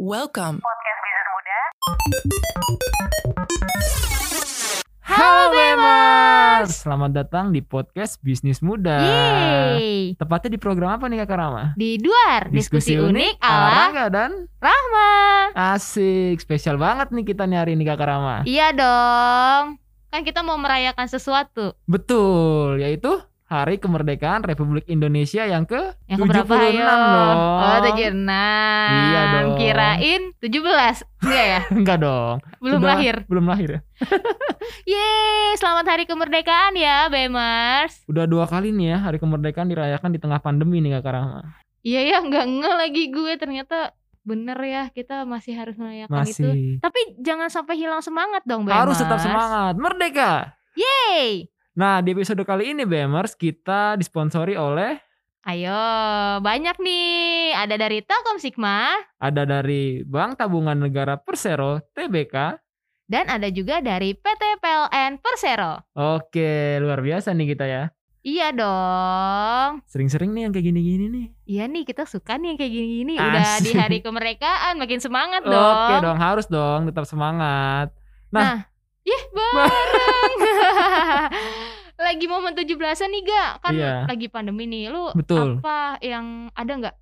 Welcome. Halo Bemers, selamat datang di podcast Bisnis Muda. Yeay. Tepatnya di program apa nih Kak Rama? Di Duar, diskusi, unik ala Rangga dan Rahma. asik. Spesial banget nih kita nih hari ini Kak Rama. Iya dong. Kan kita mau merayakan sesuatu. Betul, yaitu Hari Kemerdekaan Republik Indonesia yang ke Yang keberapa 76 ayo? dong. Oh, 76. Iya dong. Kirain 17. Enggak ya? Enggak dong. Belum Sudah- lahir. Belum lahir ya. Yeay, selamat hari kemerdekaan ya, Bemers. Udah dua kali nih ya Hari Kemerdekaan dirayakan di tengah pandemi nih Kak Rama. Iya ya, nggak nge lagi gue ternyata bener ya kita masih harus merayakan itu. Masih. Tapi jangan sampai hilang semangat dong, Bemers. Harus tetap semangat. Merdeka. Yeay. Nah, di episode kali ini Bemers kita disponsori oleh Ayo, banyak nih. Ada dari Telkom Sigma ada dari Bank Tabungan Negara Persero TBK. dan ada juga dari PT PLN Persero. Oke, luar biasa nih kita ya. Iya dong. Sering-sering nih yang kayak gini-gini nih. Iya nih kita suka nih yang kayak gini-gini. Udah di Asik. hari kemerdekaan makin semangat dong. Oke dong, harus dong, tetap semangat. Nah. Ih, bareng. lagi momen 17-an nih, Ga. Kan Iya. lagi pandemi nih. Lu Betul. apa yang ada nggak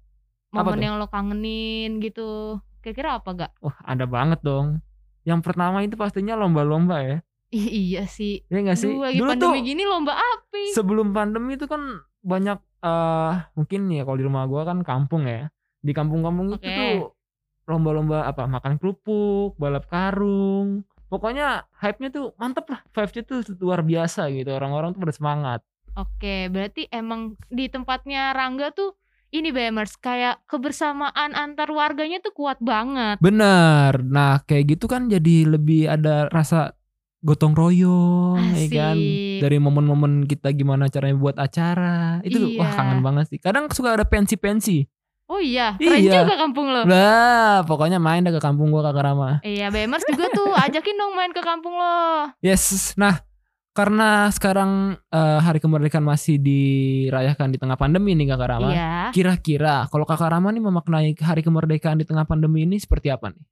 momen tuh? yang lo kangenin gitu? Kira-kira apa, Ga? Wah, ada banget dong. Yang pertama itu pastinya lomba-lomba ya. Ih, iya sih. Ya nggak sih? Duh, lagi Dulu tuh pandemi gini lomba apa? sebelum pandemi itu kan banyak eh mungkin ya kalau di rumah gua kan kampung ya. Di kampung-kampung itu Oke. tuh lomba-lomba apa? Makan kerupuk, balap karung. Pokoknya hype-nya tuh mantep lah. Vibe-nya tuh luar biasa gitu. Orang-orang tuh pada semangat. Oke, berarti emang di tempatnya Rangga tuh ini Bemers kayak kebersamaan antar warganya tuh kuat banget. Bener. Nah kayak gitu kan jadi lebih ada rasa gotong royong, ya kan? Asik. Dari momen-momen kita gimana caranya buat acara, itu wah Iya. kangen banget sih. Kadang suka ada pensi-pensi. Oh iya, keren Iya. juga kampung lo. Lah, pokoknya main dah ke kampung gua Kakak Rama. Iya, Bemers juga tuh ajakin dong main ke kampung lo. Yes. Nah, karena sekarang eh, hari kemerdekaan masih dirayakan di tengah pandemi nih Kakak Rama. Iya. Kira-kira kalau Kakak Rama nih memaknai hari kemerdekaan di tengah pandemi ini seperti apa nih?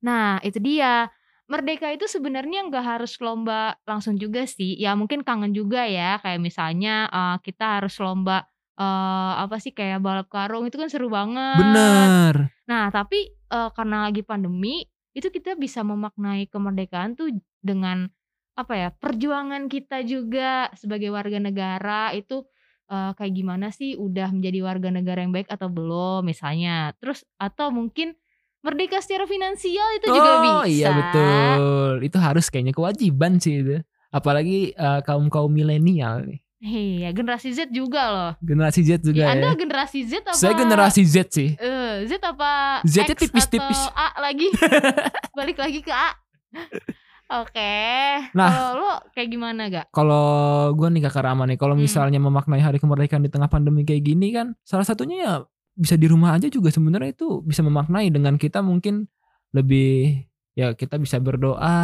Nah, itu dia. Merdeka itu sebenarnya nggak harus lomba langsung juga sih. Ya mungkin kangen juga ya. Kayak misalnya eh, kita harus lomba eh, apa sih kayak balap karung itu kan seru banget. Bener. Nah, tapi eh, karena lagi pandemi, itu kita bisa memaknai kemerdekaan tuh dengan apa ya? Perjuangan kita juga sebagai warga negara itu eh, kayak gimana sih udah menjadi warga negara yang baik atau belum misalnya. Terus atau mungkin merdeka secara finansial itu juga bisa. oh iya betul. Itu harus kayaknya kewajiban sih itu. Apalagi kaum kaum milenial nih. Iya, generasi Z juga loh. Generasi Z juga Ya, ya. Anda generasi Z apa? Saya generasi Z sih. Eh, Z apa? Z-nya X tipis-tipis. atau A lagi? Balik lagi ke A. Oke. Nah. Kalau lo kayak gimana gak? Kalau gua nih Kakak Rama nih, kalau Hmm. misalnya memaknai hari kemerdekaan di tengah pandemi kayak gini kan, salah satunya ya bisa di rumah aja juga sebenarnya itu bisa memaknai dengan kita mungkin lebih ya kita bisa berdoa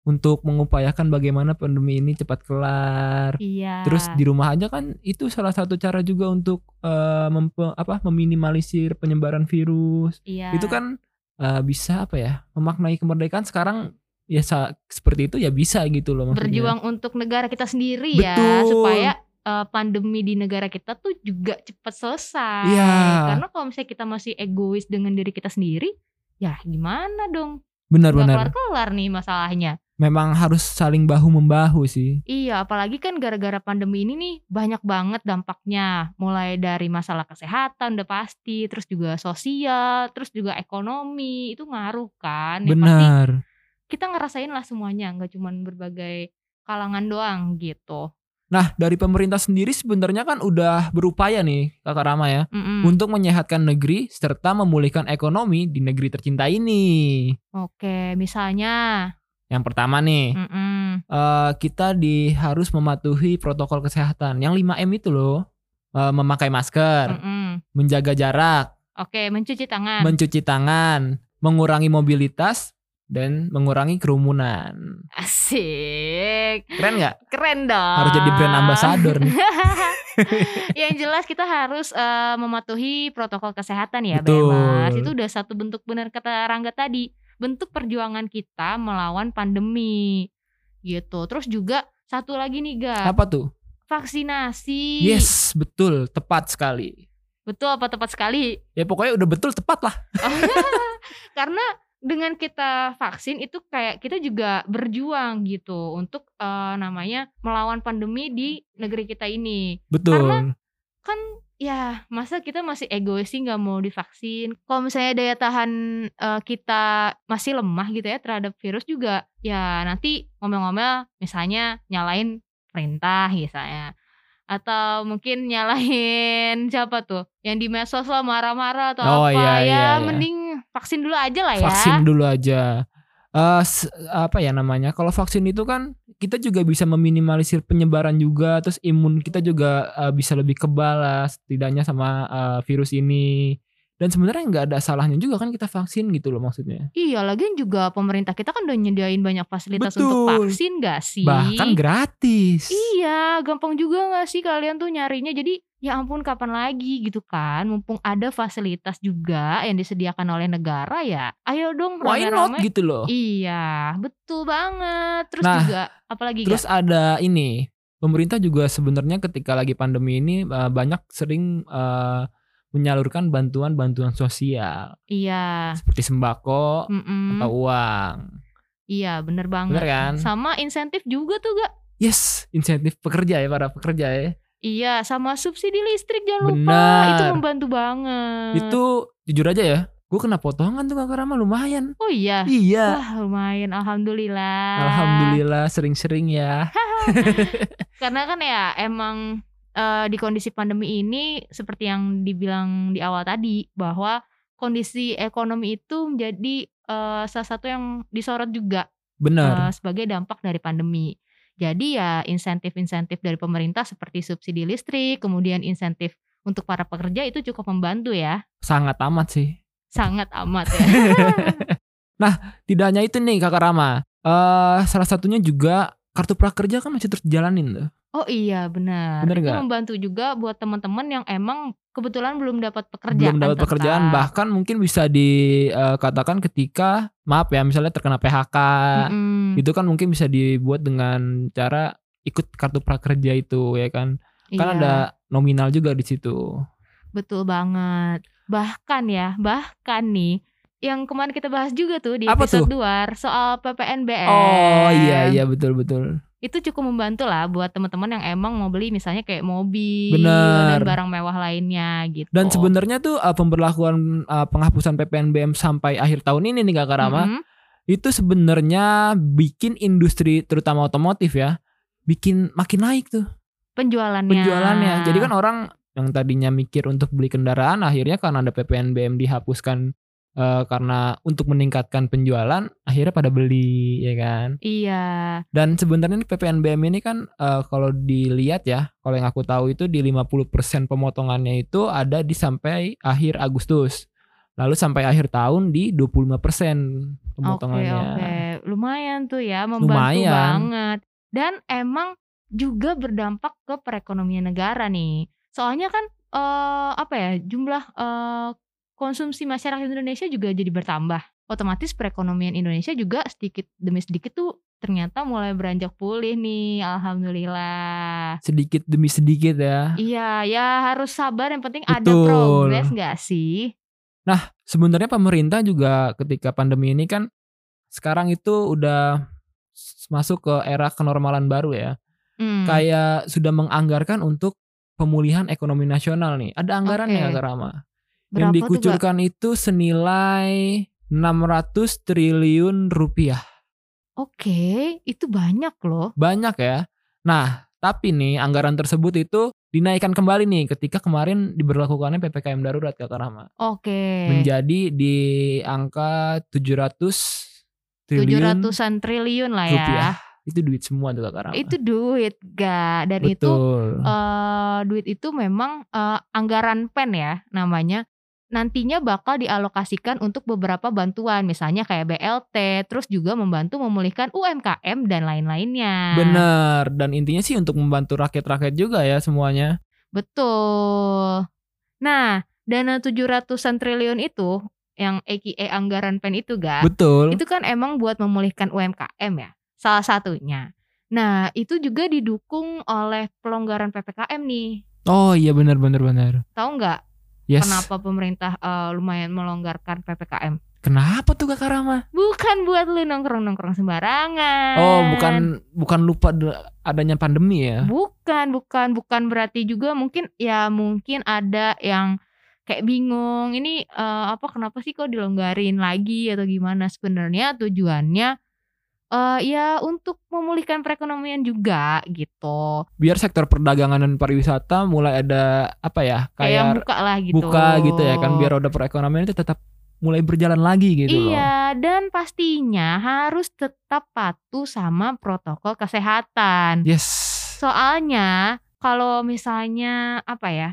untuk mengupayakan bagaimana pandemi ini cepat kelar. Iya. Terus di rumah aja kan itu salah satu cara juga untuk eh, mempe- apa meminimalisir penyebaran virus. Iya. Itu kan eh, bisa apa ya? Memaknai kemerdekaan sekarang ya seperti itu ya bisa gitu loh maksudnya. berjuang untuk negara kita sendiri ya Betul. supaya eh, pandemi di negara kita tuh juga cepat selesai. Iya. Karena kalau misalnya kita masih egois dengan diri kita sendiri, ya gimana dong? Benar-benar. kelar-kelar nih masalahnya. Memang harus saling bahu membahu sih. Iya, apalagi kan gara-gara pandemi ini nih banyak banget dampaknya. Mulai dari masalah kesehatan udah pasti, terus juga sosial, terus juga ekonomi itu ngaruh kan. Pasti Benar. kita ngerasain lah semuanya, nggak cuman berbagai kalangan doang gitu. Nah, dari pemerintah sendiri sebenarnya kan udah berupaya nih, Kakak Rama ya, Mm-mm. untuk menyehatkan negeri serta memulihkan ekonomi di negeri tercinta ini. Oke, misalnya, Yang pertama nih, mm-mm. eh, kita di harus mematuhi protokol kesehatan. Yang 5M itu loh, eh, memakai masker, Mm-mm. menjaga jarak, oke mencuci tangan. mencuci tangan, mengurangi mobilitas, dan mengurangi kerumunan. Asik. Keren nggak? Keren dong. Harus jadi brand ambassador nih. yang jelas kita harus eh, mematuhi protokol kesehatan ya, Betul. Itu udah satu bentuk benar kata Rangga tadi, bentuk perjuangan kita melawan pandemi. Gitu. Terus juga satu lagi nih, Ga. Apa tuh? Vaksinasi. Yes, betul, tepat sekali. Betul apa tepat sekali? Ya pokoknya udah betul tepat lah. Karena dengan kita vaksin itu kayak kita juga berjuang gitu untuk eh, namanya melawan pandemi di negeri kita ini. Betul. Karena- Kan ya masa kita masih egois sih nggak mau divaksin. Kalau misalnya daya tahan eh, kita masih lemah gitu ya terhadap virus juga ya nanti ngomel-ngomel misalnya nyalain perintah misalnya atau mungkin nyalahin siapa tuh yang di medsos lah marah-marah atau Oh, apa iya, ya iya, iya. mending vaksin dulu aja lah ya vaksin dulu aja. Eh, s- apa ya namanya? Kalau vaksin itu kan kita juga bisa meminimalisir penyebaran juga, terus imun kita juga eh, bisa lebih kebal lah, setidaknya sama eh, virus ini. Dan sebenarnya nggak ada salahnya juga kan kita vaksin gitu loh maksudnya. Iya, lagian juga pemerintah kita kan udah nyediain banyak fasilitas untuk Betul. vaksin gak sih? Bahkan gratis. Iya, gampang juga gak sih kalian tuh nyarinya. Jadi ya ampun kapan lagi gitu kan. Mumpung ada fasilitas juga yang disediakan oleh negara ya. Ayo dong Why not rame-rame. gitu loh. Iya, betul banget. Terus Nah, juga apalagi Terus ada ini, pemerintah juga sebenarnya ketika lagi pandemi ini eh, banyak sering eh, menyalurkan bantuan-bantuan sosial gak? Iya. seperti sembako mm-mm. atau uang. Iya, bener banget. Bener kan? Sama insentif juga tuh gak? Yes, insentif pekerja ya para pekerja ya. Iya, sama subsidi listrik jangan lupa. Benar. Itu membantu banget. Itu jujur aja ya, gue kena potongan tuh kakak Rama lumayan. Oh iya. Iya. Wah, lumayan alhamdulillah. Alhamdulillah sering-sering ya. Karena kan ya emang eh, di kondisi pandemi ini seperti yang dibilang di awal tadi bahwa kondisi ekonomi itu menjadi eh, salah satu yang disorot juga Bener. eh, sebagai dampak dari pandemi. Jadi ya insentif-insentif dari pemerintah seperti subsidi listrik, kemudian insentif untuk para pekerja itu cukup membantu ya. Sangat amat sih. Sangat amat ya. Tidak hanya itu nih kakak Rama. Eh salah satunya juga kartu prakerja kan masih terus dijalanin tuh. Oh iya benar. Bener Itu membantu juga buat teman-teman yang emang kebetulan belum dapat pekerjaan. belum dapat pekerjaan bahkan mungkin bisa dikatakan ketika maaf ya misalnya terkena PHK Mm-mm. itu kan mungkin bisa dibuat dengan cara ikut kartu prakerja itu ya kan kan Iya, ada nominal juga di situ betul banget. Bahkan ya, bahkan nih yang kemarin kita bahas juga tuh di Apa episode tuh? 2 soal PPNBM. oh iya iya betul betul Itu cukup membantu lah buat teman-teman yang emang mau beli misalnya kayak mobil Bener. dan barang mewah lainnya gitu. dan sebenarnya tuh uh, pemberlakuan uh, penghapusan PPNBM sampai akhir tahun ini nih kakak Rama Mm-mm. itu sebenarnya bikin industri terutama otomotif ya bikin makin naik tuh penjualannya. penjualannya. Jadi kan orang yang tadinya mikir untuk beli kendaraan akhirnya karena ada PPNBM dihapuskan eh, karena untuk meningkatkan penjualan akhirnya pada beli ya kan. Iya. Dan sebenarnya PPNBM ini kan eh, kalau dilihat ya, kalau yang aku tahu itu di 50% pemotongannya itu ada di sampai akhir Agustus. Lalu sampai akhir tahun di 25% Oke, pemotongannya. oke. Lumayan tuh ya, membantu Lumayan. banget. Dan emang juga berdampak ke perekonomian negara nih. Soalnya kan eh apa ya, jumlah eh konsumsi masyarakat Indonesia juga jadi bertambah. Otomatis perekonomian Indonesia juga sedikit demi sedikit tuh ternyata mulai beranjak pulih nih. Alhamdulillah. Sedikit demi sedikit ya. Iya, ya harus sabar yang penting ada Betul. progres nggak sih? sebenarnya pemerintah juga ketika pandemi ini kan sekarang itu udah masuk ke era kenormalan baru ya. Hmm. Kayak sudah menganggarkan untuk pemulihan ekonomi nasional nih. Ada anggarannya Oke. Kak Rama. Berapa Yang tuh, dikucurkan itu senilai 600 triliun rupiah. Oke, itu banyak loh. Banyak ya. Nah, tapi nih anggaran tersebut itu dinaikkan kembali nih ketika kemarin diberlakukannya PPKM darurat Kak Rama. Oke. Menjadi di angka 700 tujuh triliun ratusan triliun lah ya. rupiah. Itu duit semua tuh Kak Rama. Itu duit ga dan itu Betul. eh duit itu memang eh, anggaran pen ya namanya. Nantinya bakal dialokasikan untuk beberapa bantuan, misalnya kayak BLT, terus juga membantu memulihkan UMKM dan lain-lainnya. Bener. Dan intinya sih untuk membantu rakyat-rakyat juga ya semuanya. Betul. Nah, dana 700-an triliun itu yang aka anggaran PEN itu ga, Betul. itu kan emang buat memulihkan UMKM ya, salah satunya. Nah, itu juga didukung oleh pelonggaran PPKM nih. Oh iya benar benar benar. Tahu nggak Yes. kenapa pemerintah eh, lumayan melonggarkan PPKM? Kenapa tuh Kak Rama? Bukan buat lu nongkrong-nongkrong sembarangan. Oh, bukan bukan lupa adanya pandemi ya. Bukan, bukan, bukan berarti juga mungkin ya mungkin ada yang kayak bingung ini eh, apa kenapa sih kok dilonggarin lagi atau gimana sebenarnya tujuannya eh ya untuk memulihkan perekonomian juga gitu. Biar sektor perdagangan dan pariwisata mulai ada apa ya? Kayak Kayak buka lah gitu. buka gitu ya kan biar roda perekonomian itu tetap mulai berjalan lagi gitu loh. Iya, dan pastinya harus tetap patuh sama protokol kesehatan. Yes. Soalnya kalau misalnya apa ya?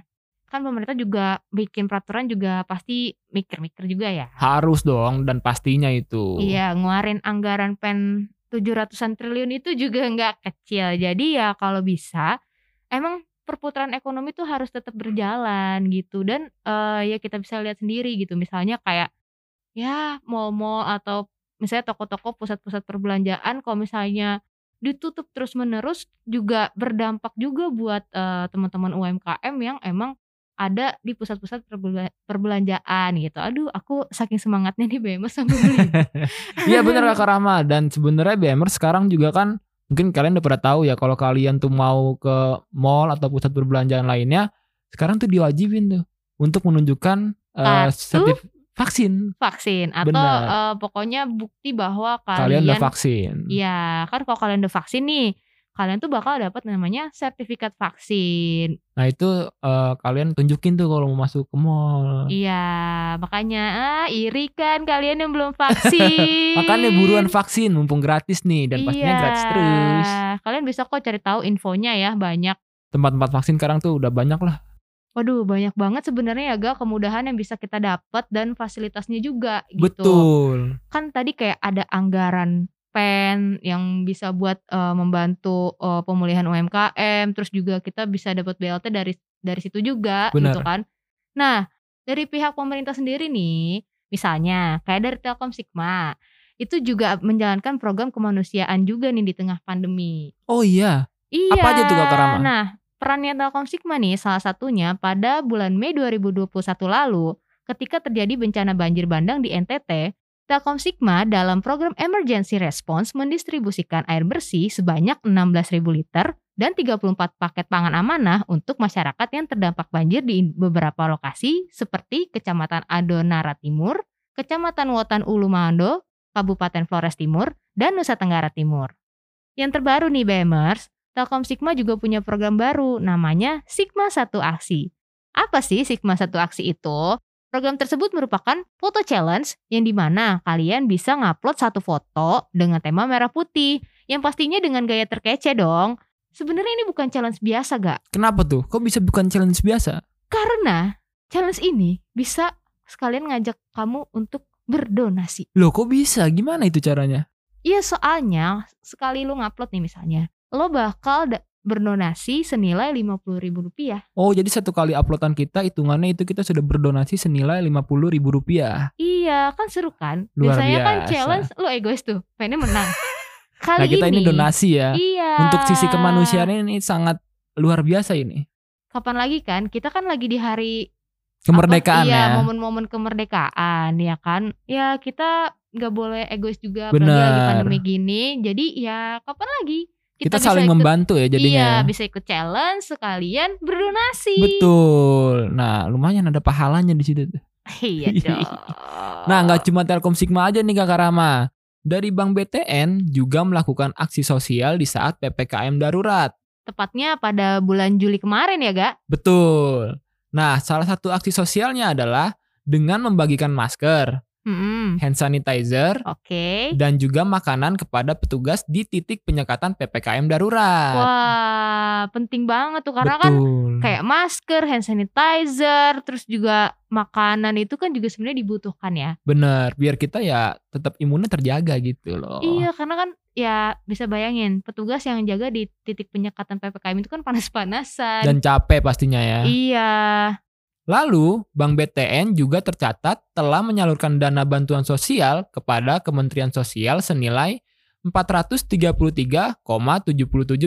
Kan pemerintah juga bikin peraturan juga pasti mikir-mikir juga ya. Harus dong dan pastinya itu. Iya, ngeluarin anggaran pen 700-an triliun itu juga nggak kecil. Jadi ya kalau bisa emang perputaran ekonomi tuh harus tetap berjalan gitu dan eh, ya kita bisa lihat sendiri gitu. Misalnya kayak ya mall-mall atau misalnya toko-toko pusat-pusat perbelanjaan kalau misalnya ditutup terus-menerus juga berdampak juga buat eh, teman-teman UMKM yang emang ada di pusat-pusat perbela- perbelanjaan gitu. Aduh, aku saking semangatnya nih BMS sampai beli. Iya bener Kak Rama dan sebenarnya BMR sekarang juga kan mungkin kalian udah pada tahu ya kalau kalian tuh mau ke mall atau pusat perbelanjaan lainnya sekarang tuh diwajibin tuh untuk menunjukkan sertif vaksin vaksin atau Benar. eh, pokoknya bukti bahwa kalian kalian, udah vaksin. Iya, kan kalau kalian udah vaksin nih, kalian tuh bakal dapat namanya sertifikat vaksin. Nah itu eh, kalian tunjukin tuh kalau mau masuk ke mall. Iya, makanya ah iri kan kalian yang belum vaksin. Makanya buruan vaksin mumpung gratis nih dan pastinya Iya. gratis terus. Kalian bisa kok cari tahu infonya ya banyak. Tempat-tempat vaksin sekarang tuh udah banyak lah. Waduh, banyak banget sebenarnya ya ga kemudahan yang bisa kita dapat dan fasilitasnya juga gitu. Betul. kan tadi kayak ada anggaran pen yang bisa buat eh, membantu eh, pemulihan UMKM, terus juga kita bisa dapat BLT dari dari situ juga Benar. gitu kan. Nah, dari pihak pemerintah sendiri nih, misalnya kayak dari Telkom Sigma, itu juga menjalankan program kemanusiaan juga nih di tengah pandemi. Oh iya. Iya. Apa aja tuh, Kak? Nah, perannya Telkom Sigma nih salah satunya pada bulan Mei 2021 lalu ketika terjadi bencana banjir bandang di NTT, Telkom Sigma dalam program Emergency Response mendistribusikan air bersih sebanyak 16.000 liter dan 34 paket pangan amanah untuk masyarakat yang terdampak banjir di beberapa lokasi seperti Kecamatan Adonara Timur, Kecamatan Wotan Ulu Mando, Kabupaten Flores Timur, dan Nusa Tenggara Timur. Yang terbaru nih BMers, Telkom Sigma juga punya program baru namanya Sigma Satu Aksi. Apa sih Sigma Satu Aksi itu? Program tersebut merupakan foto challenge yang di mana kalian bisa ngupload satu foto dengan tema merah putih yang pastinya dengan gaya terkece dong. Sebenarnya ini bukan challenge biasa gak? Kenapa tuh? Kok bisa bukan challenge biasa? Karena challenge ini bisa sekalian ngajak kamu untuk berdonasi. Loh kok bisa? Gimana itu caranya? Iya soalnya sekali lu ngupload nih misalnya, lo bakal da- berdonasi senilai lima puluh ribu rupiah. Oh jadi satu kali uploadan kita hitungannya itu kita sudah berdonasi senilai lima puluh ribu rupiah. Iya kan seru kan? Luar Biasanya kan biasa. challenge lo egois tuh, pengennya menang. Kali Nah kita ini donasi ya. Iya. Untuk sisi kemanusiaan ini sangat luar biasa ini. Kapan lagi kan? Kita kan lagi di hari Kemerdekaan apa, iya, ya. momen-momen kemerdekaan ya kan. Ya kita nggak boleh egois juga Benar. lagi pandemi gini. Jadi ya kapan lagi? Kita, bisa saling ikut- membantu ya Iya, jadinya. bisa ikut challenge sekalian berdonasi. Betul. Nah lumayan ada pahalanya di situ. Iya dong. Nah nggak cuma Telkom Sigma aja nih Kak Rama. Dari Bank BTN juga melakukan aksi sosial di saat PPKM darurat. Tepatnya pada bulan Juli kemarin ya, Gak? Betul. Nah, salah satu aksi sosialnya adalah dengan membagikan masker. Mm-mm. hand sanitizer, Oke. dan juga makanan kepada petugas di titik penyekatan PPKM darurat. Wah, penting banget tuh karena kan Betul. kayak masker, hand sanitizer, terus juga makanan itu kan juga sebenarnya dibutuhkan ya. Bener, biar kita ya tetap imunnya terjaga gitu loh. Iya, karena kan ya bisa bayangin petugas yang jaga di titik penyekatan PPKM itu kan panas-panasan. Dan capek pastinya ya. Iya. Lalu, Bank BTN juga tercatat telah menyalurkan dana bantuan sosial kepada Kementerian Sosial senilai 433,77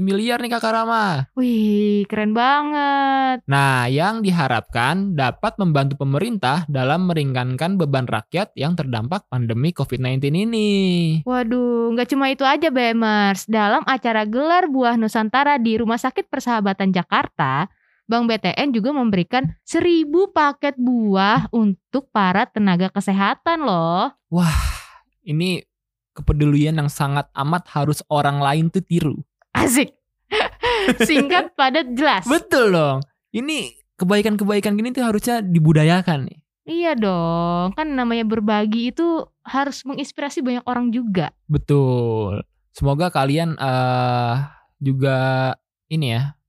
miliar nih Kakak Rama. Wih, keren banget. Nah, yang diharapkan dapat membantu pemerintah dalam meringankan beban rakyat yang terdampak pandemi COVID-19 ini. Waduh, nggak cuma itu aja BMers. Dalam acara gelar buah Nusantara di Rumah Sakit Persahabatan Jakarta, Bank BTN juga memberikan 1000 paket buah untuk para tenaga kesehatan loh. Ini kepedulian yang sangat amat harus orang lain tuh tiru. Asik. Singkat, padat, jelas. Betul dong. Ini kebaikan-kebaikan gini tuh harusnya dibudayakan nih. Iya dong, kan namanya berbagi itu harus menginspirasi banyak orang juga. Betul. Semoga kalian eh juga ini ya.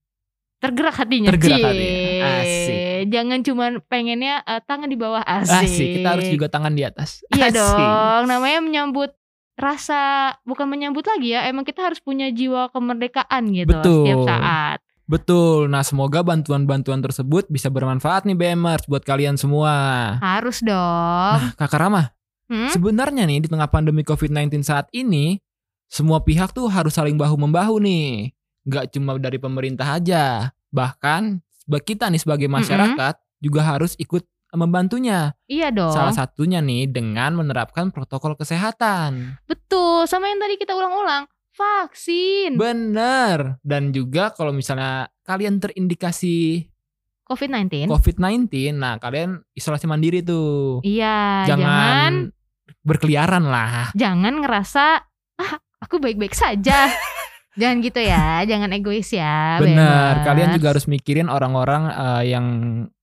Tergerak hatinya. Tergerak Cie. hatinya. Asik. Jangan cuman pengennya eh, tangan di bawah asik. Asik. Kita harus juga tangan di atas. Iya Asik. dong, namanya menyambut rasa bukan menyambut lagi ya, emang kita harus punya jiwa kemerdekaan gitu Betul. setiap saat. Betul. Nah, semoga bantuan-bantuan tersebut bisa bermanfaat nih BMers buat kalian semua. Harus dong. Nah, Kakak Rama, Hmm? sebenarnya nih di tengah pandemi COVID-19 saat ini, semua pihak tuh harus saling bahu-membahu nih. Nggak cuma dari pemerintah aja. Bahkan kita nih sebagai masyarakat juga harus ikut membantunya. Iya dong. Salah satunya nih dengan menerapkan protokol kesehatan. Betul, sama yang tadi kita ulang-ulang, vaksin Bener. Dan juga kalau misalnya kalian terindikasi COVID-19. COVID-19, nah kalian isolasi mandiri tuh. Iya, jangan, jangan berkeliaran lah. jangan ngerasa ah aku baik-baik saja. jangan gitu ya, jangan egois ya. Bebas. Kalian juga harus mikirin orang-orang eh, yang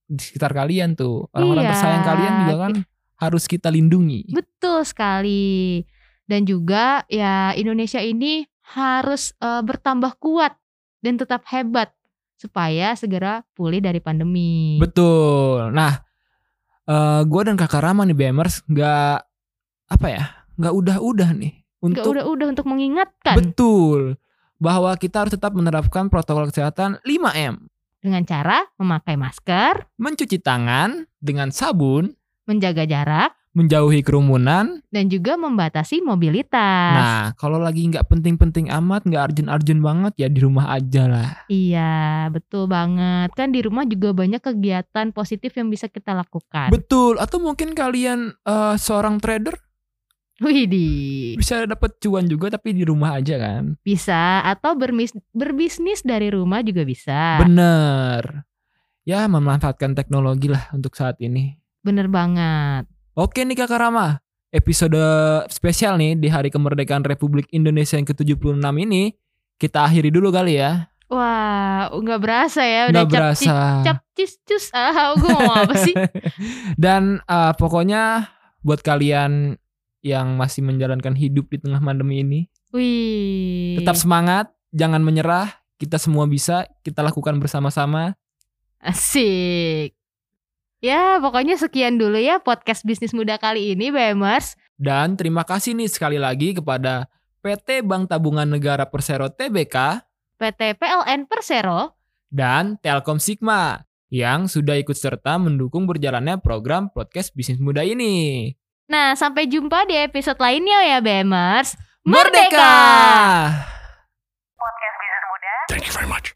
di sekitar kalian tuh. Orang-orang Iya. tersayang kalian juga kan harus kita lindungi. Betul sekali. Dan juga ya Indonesia ini harus eh, bertambah kuat dan tetap hebat supaya segera pulih dari pandemi. Betul. Nah, eh gue dan kakak Rama nih BMers nggak apa ya, nggak udah-udah nih Nggak untuk udah-udah untuk mengingatkan betul bahwa kita harus tetap menerapkan protokol kesehatan 5M. dengan cara memakai masker, Mencuci tangan dengan sabun, menjaga jarak, menjauhi kerumunan. dan juga membatasi mobilitas. Nah, kalau lagi nggak penting-penting amat, nggak urgent-urgent banget ya di rumah aja lah. Iya, betul banget. Kan di rumah juga banyak kegiatan positif yang bisa kita lakukan. Betul. Atau mungkin kalian eh, seorang trader Widih. bisa dapat cuan juga tapi di rumah aja kan. Bisa atau bermis- berbisnis dari rumah juga bisa. Bener. Ya memanfaatkan teknologi lah untuk saat ini. Bener banget. Oke nih Kakak Rama. Episode spesial nih di Hari Kemerdekaan Republik Indonesia yang ke-76 ini kita akhiri dulu kali ya. Wah, nggak berasa ya udah Nggak cap berasa. cap cis cus. Ah, gue mau apa sih? Dan eh, pokoknya buat kalian yang masih menjalankan hidup di tengah pandemi ini, Wih. tetap semangat, jangan menyerah. Kita semua bisa, kita lakukan bersama-sama. asik. Ya, pokoknya sekian dulu ya podcast bisnis muda kali ini, BMers. Dan terima kasih nih sekali lagi kepada PT Bank Tabungan Negara Persero TBK PT PLN Persero. dan Telkom Sigma yang sudah ikut serta mendukung berjalannya program podcast bisnis muda ini. Nah, sampai jumpa di episode lainnya ya, BMers. Merdeka! Podcast bisnis muda. Thank you very much.